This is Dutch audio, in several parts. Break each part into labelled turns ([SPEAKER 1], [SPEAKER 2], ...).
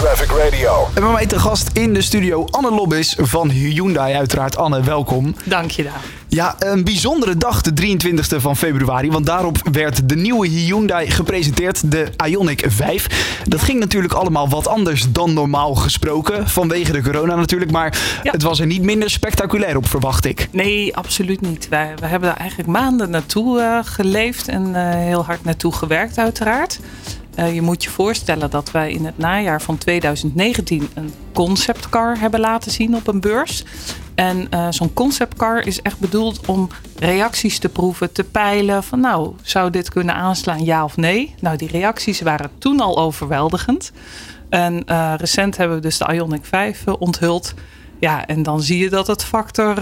[SPEAKER 1] Traffic Radio.
[SPEAKER 2] En bij mij te gast in de studio Anne Lobbis van Hyundai. Uiteraard Anne, welkom.
[SPEAKER 3] Dank je daar.
[SPEAKER 2] Ja, een bijzondere dag, de 23e van februari. Want daarop werd de nieuwe Hyundai gepresenteerd, de Ioniq 5. Dat ging natuurlijk allemaal wat anders dan normaal gesproken. Vanwege de corona natuurlijk. Maar
[SPEAKER 3] Ja.
[SPEAKER 2] het was er niet minder spectaculair op, verwacht ik.
[SPEAKER 3] Nee, absoluut niet. Wij, we hebben daar eigenlijk maanden naartoe eh, geleefd en eh, heel hard naartoe gewerkt, uiteraard. Eh, je moet je voorstellen dat wij in het najaar van 2019 een conceptcar hebben laten zien op een beurs. En eh, zo'n conceptcar is echt bedoeld om reacties te proeven, te peilen. Van nou, zou dit kunnen aanslaan, ja of nee? Nou, die reacties waren toen al overweldigend. En eh, recent hebben we dus de Ioniq 5 eh, onthuld. Ja, en dan zie je dat het factor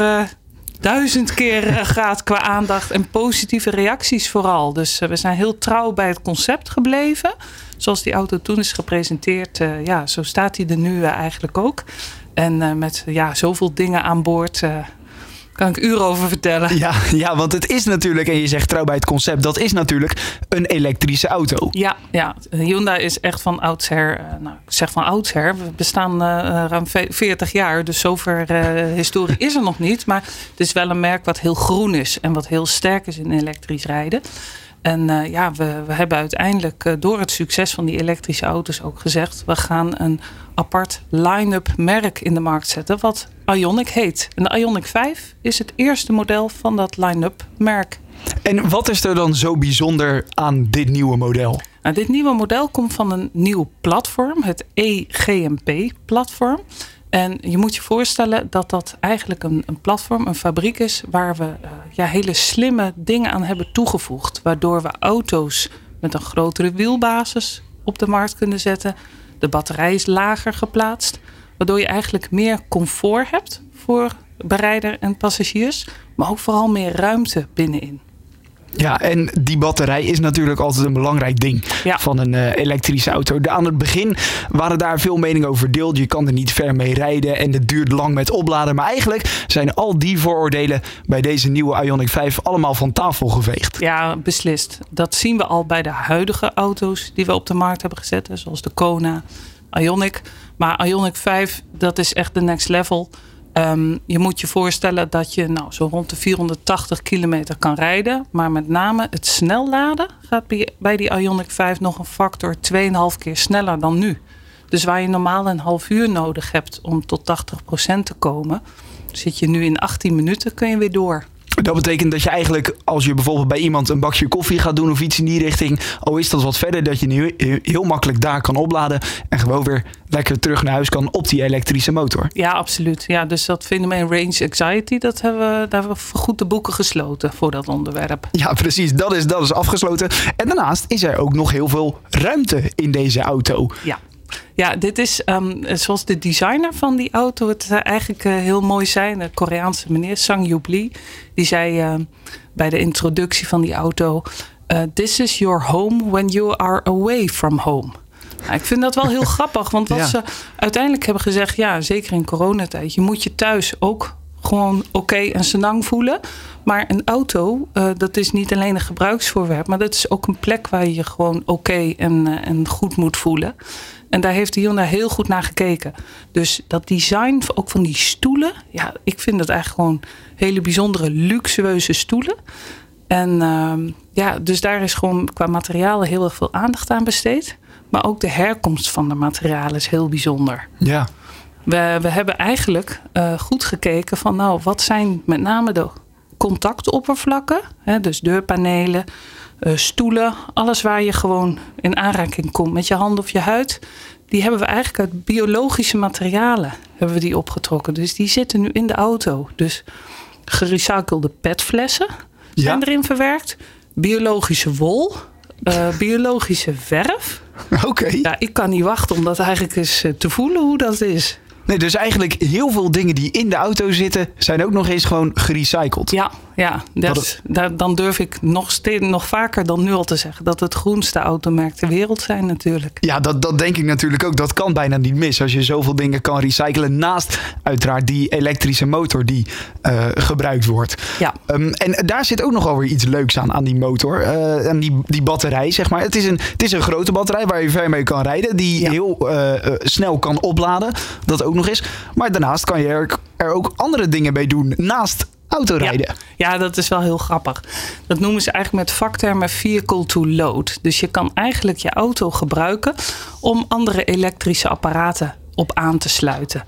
[SPEAKER 3] duizend keer eh, gaat qua aandacht en positieve reacties vooral. Dus eh, we zijn heel trouw bij het concept gebleven. Zoals die auto toen is gepresenteerd, eh, ja, zo staat hij er nu eigenlijk ook. En met ja, zoveel dingen aan boord kan ik uren over vertellen.
[SPEAKER 2] Ja, ja, want het is natuurlijk, en je zegt trouw bij het concept, dat is natuurlijk een elektrische auto.
[SPEAKER 3] Ja, ja, Hyundai is echt van oudsher. eh, nou, ik zeg van oudsher. We bestaan eh, ruim ve- 40 jaar. Dus zover eh, historie is er nog niet. Maar het is wel een merk wat heel groen is. En wat heel sterk is in elektrisch rijden. En eh, ja, we, we hebben uiteindelijk eh, door het succes van die elektrische auto's ook gezegd... we gaan een apart line-up merk in de markt zetten wat Ioniq heet. En de Ioniq 5 is het eerste model van dat line-up merk.
[SPEAKER 2] En wat is er dan zo bijzonder aan dit nieuwe model?
[SPEAKER 3] Nou, dit nieuwe model komt van een nieuw platform, het EGMP-platform. En je moet je voorstellen dat dat eigenlijk een, een platform, een fabriek is, waar we eh, ja, hele slimme dingen aan hebben toegevoegd. Waardoor we auto's met een grotere wielbasis op de markt kunnen zetten. De batterij is lager geplaatst, waardoor je eigenlijk meer comfort hebt voor berijder en passagiers, maar ook vooral meer ruimte binnenin.
[SPEAKER 2] Ja, en die batterij is natuurlijk altijd een belangrijk ding
[SPEAKER 3] Ja.
[SPEAKER 2] van een eh, elektrische auto. De- aan het begin waren daar veel meningen over verdeeld. Je kan er niet ver mee rijden en het duurt lang met opladen. Maar eigenlijk zijn al die vooroordelen bij deze nieuwe Ioniq 5 allemaal van tafel geveegd.
[SPEAKER 3] Ja, beslist. Dat zien we al bij de huidige auto's die we op de markt hebben gezet. Zoals de Kona, Ioniq. Maar Ioniq 5, dat is echt de next level. Ehm, je moet je voorstellen dat je nou, zo rond de 480 kilometer kan rijden. Maar met name het snel laden gaat bij, die Ioniq 5 nog een factor 2,5 keer sneller dan nu. Dus waar je normaal een half uur nodig hebt om tot 80% te komen... zit je nu in 18 minuten, kun je weer door.
[SPEAKER 2] Dat betekent dat je eigenlijk, als je bijvoorbeeld bij iemand een bakje koffie gaat doen of iets in die richting, al is dat wat verder, dat je nu heel- makkelijk daar kan opladen en gewoon weer lekker terug naar huis kan op die elektrische motor.
[SPEAKER 3] Ja, absoluut. Ja, dus dat fenomeen range anxiety, dat hebben we, daar hebben we goed de boeken gesloten voor dat onderwerp.
[SPEAKER 2] Ja, precies. Dat is, dat is afgesloten. En daarnaast is er ook nog heel veel ruimte in deze auto.
[SPEAKER 3] Ja. Ja, dit is ehm, zoals de designer van die auto het eh, eigenlijk eh, heel mooi zei. De Koreaanse meneer Sang Yoop Lee. Die zei eh, bij de introductie van die auto... This is your home when you are away from home. Nou, ik vind dat wel heel grappig. Want wat
[SPEAKER 2] Ja.
[SPEAKER 3] ze uiteindelijk hebben gezegd... Ja, zeker in coronatijd. Je moet je thuis ook gewoon oké en senang voelen. Maar een auto, eh, dat is niet alleen een gebruiksvoorwerp... maar dat is ook een plek waar je je gewoon oké en, eh, en goed moet voelen. En daar heeft Hyundai heel goed naar gekeken. Dus dat design, ook van die stoelen... ja, ik vind dat eigenlijk gewoon hele bijzondere, luxueuze stoelen. En ehm, ja, dus daar is gewoon qua materialen heel erg veel aandacht aan besteed. Maar ook de herkomst van de materialen is heel bijzonder.
[SPEAKER 2] Ja.
[SPEAKER 3] We, we hebben eigenlijk eh, goed gekeken van nou, wat zijn met name de contactoppervlakken. Hè, dus deurpanelen, eh, stoelen, alles waar je gewoon in aanraking komt met je hand of je huid. Die hebben we eigenlijk uit biologische materialen hebben we die opgetrokken. Dus die zitten nu in de auto. Dus gerecyclede petflessen
[SPEAKER 2] Ja.
[SPEAKER 3] zijn erin verwerkt. Biologische wol, eh, biologische verf.
[SPEAKER 2] Oké.
[SPEAKER 3] Ja, ik kan niet wachten om dat eigenlijk eens te voelen hoe dat is.
[SPEAKER 2] Nee, dus eigenlijk heel veel dingen die in de auto zitten, zijn ook nog eens gewoon gerecycled.
[SPEAKER 3] Ja, ja dat,
[SPEAKER 2] het-
[SPEAKER 3] dan durf ik nog, steeds, nog vaker dan nu al te zeggen dat het groenste automerk ter wereld zijn natuurlijk.
[SPEAKER 2] Ja, dat, dat denk ik natuurlijk ook. Dat kan bijna niet mis als je zoveel dingen kan recyclen. Naast uiteraard die elektrische motor die eh, gebruikt wordt.
[SPEAKER 3] Ja.
[SPEAKER 2] Ehm, en daar zit ook nog wel weer iets leuks aan, aan die motor. aan die, die batterij, zeg maar. Het is, een, het is een grote batterij waar je ver mee kan rijden. Die
[SPEAKER 3] Ja.
[SPEAKER 2] heel eh, snel kan opladen. Dat ook nog eens. Maar daarnaast kan je er, er ook andere dingen mee doen. Naast autorijden.
[SPEAKER 3] Ja, dat is wel heel grappig. Dat noemen ze eigenlijk met vaktermen vehicle to load. Dus je kan eigenlijk je auto gebruiken om andere elektrische apparaten op aan te sluiten.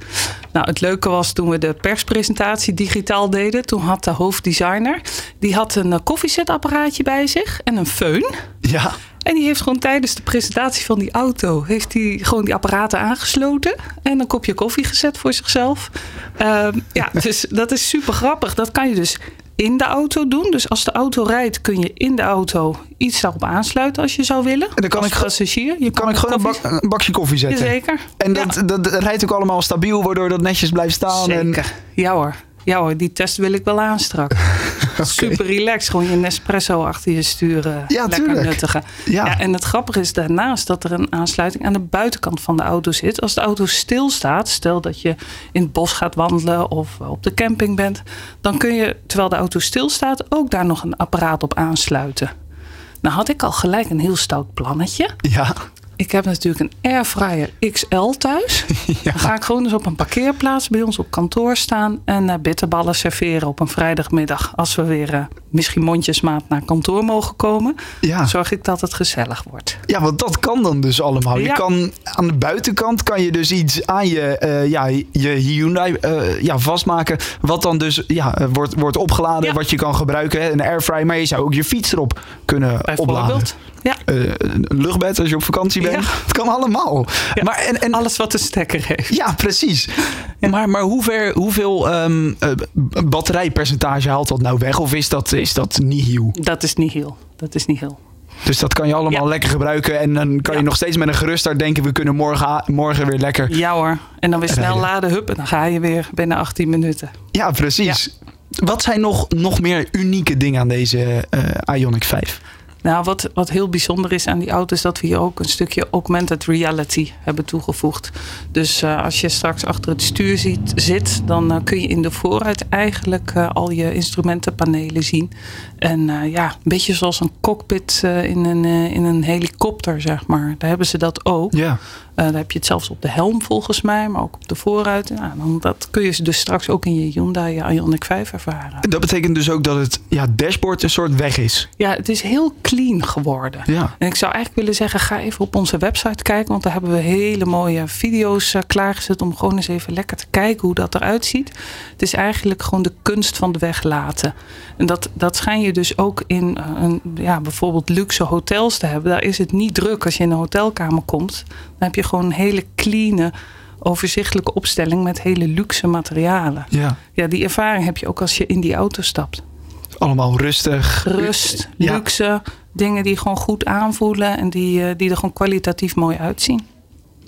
[SPEAKER 3] Nou, het leuke was toen we de perspresentatie digitaal deden. Toen had de hoofddesigner, die had een eh, koffiezetapparaatje bij zich en een föhn.
[SPEAKER 2] Ja.
[SPEAKER 3] En die heeft gewoon tijdens de presentatie van die auto... heeft hij gewoon die apparaten aangesloten... en een kopje koffie gezet voor zichzelf. Ehm, ja, dus dat is super grappig. Dat kan je dus in de auto doen. Dus als de auto rijdt kun je in de auto iets daarop aansluiten... als je zou willen.
[SPEAKER 2] En dan kan
[SPEAKER 3] als
[SPEAKER 2] ik
[SPEAKER 3] passagier. Je
[SPEAKER 2] Kan ik gewoon een,
[SPEAKER 3] koffie-
[SPEAKER 2] bak- een bakje koffie zetten?
[SPEAKER 3] Jazeker.
[SPEAKER 2] En dat, dat, rijdt ook allemaal stabiel, waardoor dat netjes blijft staan. En,
[SPEAKER 3] Zeker. Ja hoor. Ja hoor, die test wil ik wel aanstrak. Super relaxed. Gewoon je Nespresso achter je sturen.
[SPEAKER 2] Ja,
[SPEAKER 3] lekker
[SPEAKER 2] tuurlijk.
[SPEAKER 3] nuttigen.
[SPEAKER 2] Ja.
[SPEAKER 3] Ja. en het grappige is daarnaast dat er een aansluiting aan de buitenkant van de auto zit. Als de auto stilstaat, stel dat je in het bos gaat wandelen of op de camping bent. Dan kun je, terwijl de auto stilstaat, ook daar nog een apparaat op aansluiten. Nou had ik al gelijk een heel stout plannetje.
[SPEAKER 2] ja.
[SPEAKER 3] Ik heb natuurlijk een airfryer XL thuis. Dan ga ik gewoon eens op een parkeerplaats bij ons op kantoor staan en eh, bitterballen serveren op een vrijdagmiddag. Als we weer eh, misschien mondjesmaat naar kantoor mogen komen,
[SPEAKER 2] Ja.
[SPEAKER 3] zorg ik dat het gezellig wordt.
[SPEAKER 2] Ja, want dat kan dan dus allemaal. Je kan aan de buitenkant kan je dus iets aan je, eh, ja, je Hyundai eh, ja, vastmaken. Wat dan dus ja, eh, wordt, wordt opgeladen,
[SPEAKER 3] Ja.
[SPEAKER 2] wat je kan gebruiken. hè, Een airfryer, maar je zou ook je fiets erop kunnen opladen.
[SPEAKER 3] Ja,
[SPEAKER 2] Eh, een luchtbed als je op vakantie bent.
[SPEAKER 3] Ja.
[SPEAKER 2] Het kan allemaal.
[SPEAKER 3] Ja.
[SPEAKER 2] Maar, en, en,
[SPEAKER 3] alles wat een stekker heeft.
[SPEAKER 2] ja, precies. Maar, maar hoe ver, hoeveel ehm, eh, batterijpercentage haalt dat nou weg? Of is dat, is dat nihil?
[SPEAKER 3] Dat is niet heel. Dat is niet heel.
[SPEAKER 2] Dus dat kan je allemaal
[SPEAKER 3] Ja.
[SPEAKER 2] lekker gebruiken. En dan kan je nog steeds met een gerust hart denken... we kunnen morgen, morgen weer lekker...
[SPEAKER 3] Ja hoor. En dan weer snel
[SPEAKER 2] Rijden.
[SPEAKER 3] laden, hup, en dan ga je weer binnen 18 minuten.
[SPEAKER 2] Ja, precies. Wat zijn nog, nog meer unieke dingen aan deze eh, Ioniq 5?
[SPEAKER 3] Nou, wat, wat heel bijzonder is aan die auto is dat we hier ook een stukje augmented reality hebben toegevoegd. Dus eh, als je straks achter het stuur zit, dan eh, kun je in de voorruit eigenlijk eh, al je instrumentenpanelen zien. En eh, ja, een beetje zoals een cockpit eh, in, een, eh, in een helikopter, zeg maar. Daar hebben ze dat ook.
[SPEAKER 2] Ja.
[SPEAKER 3] Daar heb je het zelfs op de helm volgens mij, maar ook op de voorruit. Dan, dat kun je dus straks ook in je Hyundai Ioniq 5 ervaren.
[SPEAKER 2] Dat betekent dus ook dat het ja, dashboard een soort weg is.
[SPEAKER 3] Ja, het is heel clean geworden.
[SPEAKER 2] Ja.
[SPEAKER 3] En ik zou eigenlijk willen zeggen, ga even op onze website kijken. Want daar hebben we hele mooie video's klaargezet om gewoon eens even lekker te kijken hoe dat eruit ziet. Het is eigenlijk gewoon de kunst van de weg laten. En dat, dat schijn je dus ook in eh, een, ja, bijvoorbeeld luxe hotels te hebben. Daar is het niet druk als je in een hotelkamer komt. Dan heb je gewoon een hele clean, overzichtelijke opstelling met hele luxe materialen.
[SPEAKER 2] Ja.
[SPEAKER 3] Ja, die ervaring heb je ook als je in die auto stapt
[SPEAKER 2] Allemaal rustig.
[SPEAKER 3] rust,
[SPEAKER 2] Ja.
[SPEAKER 3] luxe, dingen die gewoon goed aanvoelen en die, eh, die er gewoon kwalitatief mooi uitzien.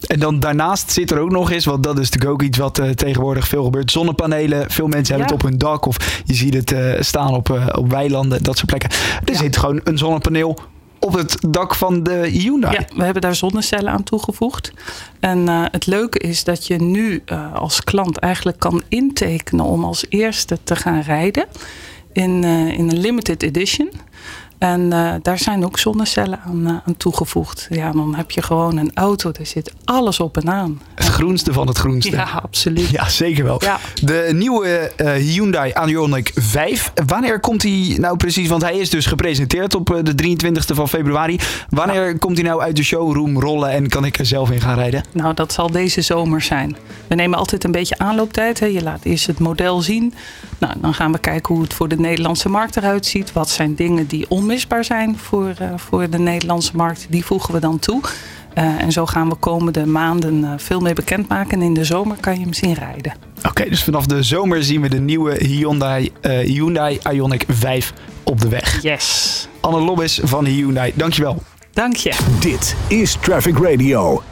[SPEAKER 2] En dan daarnaast zit er ook nog eens, want dat is natuurlijk ook iets wat eh, tegenwoordig veel gebeurt. Zonnepanelen. Veel mensen hebben het op hun dak of je ziet het eh, staan op, eh, op weilanden, dat soort plekken. Er zit gewoon een zonnepaneel op het dak van de Hyundai.
[SPEAKER 3] Ja, we hebben daar zonnecellen aan toegevoegd. En het leuke is dat je nu als klant eigenlijk kan intekenen om als eerste te gaan rijden in, in een limited edition. En eh, daar zijn ook zonnecellen aan, eh, aan toegevoegd. Ja, dan heb je gewoon een auto, daar zit alles op en aan.
[SPEAKER 2] Het groenste van het groenste.
[SPEAKER 3] Ja, absoluut.
[SPEAKER 2] Ja, zeker wel.
[SPEAKER 3] Ja.
[SPEAKER 2] De nieuwe eh, Hyundai Ioniq 5. Wanneer komt hij nou precies? Want hij is dus gepresenteerd op de 23e van februari. Wanneer komt hij nou uit de showroom rollen en kan ik er zelf in gaan rijden?
[SPEAKER 3] Nou, dat zal deze zomer zijn. We nemen altijd een beetje aanlooptijd. Hè. Je laat eerst het model zien. Nou, dan gaan we kijken hoe het voor de Nederlandse markt eruit ziet. Wat zijn dingen die onmisbaar zijn voor, eh, voor de Nederlandse markt? Die voegen we dan toe. Eh, en zo gaan we komende maanden eh, veel meer bekendmaken. En in de zomer kan je hem zien rijden.
[SPEAKER 2] Oké, dus vanaf de zomer zien we de nieuwe Hyundai, eh, Hyundai Ioniq 5 op de weg.
[SPEAKER 3] Yes.
[SPEAKER 2] Anne Lobbes van Hyundai, dankjewel.
[SPEAKER 3] Dank je.
[SPEAKER 1] Dit is Traffic Radio.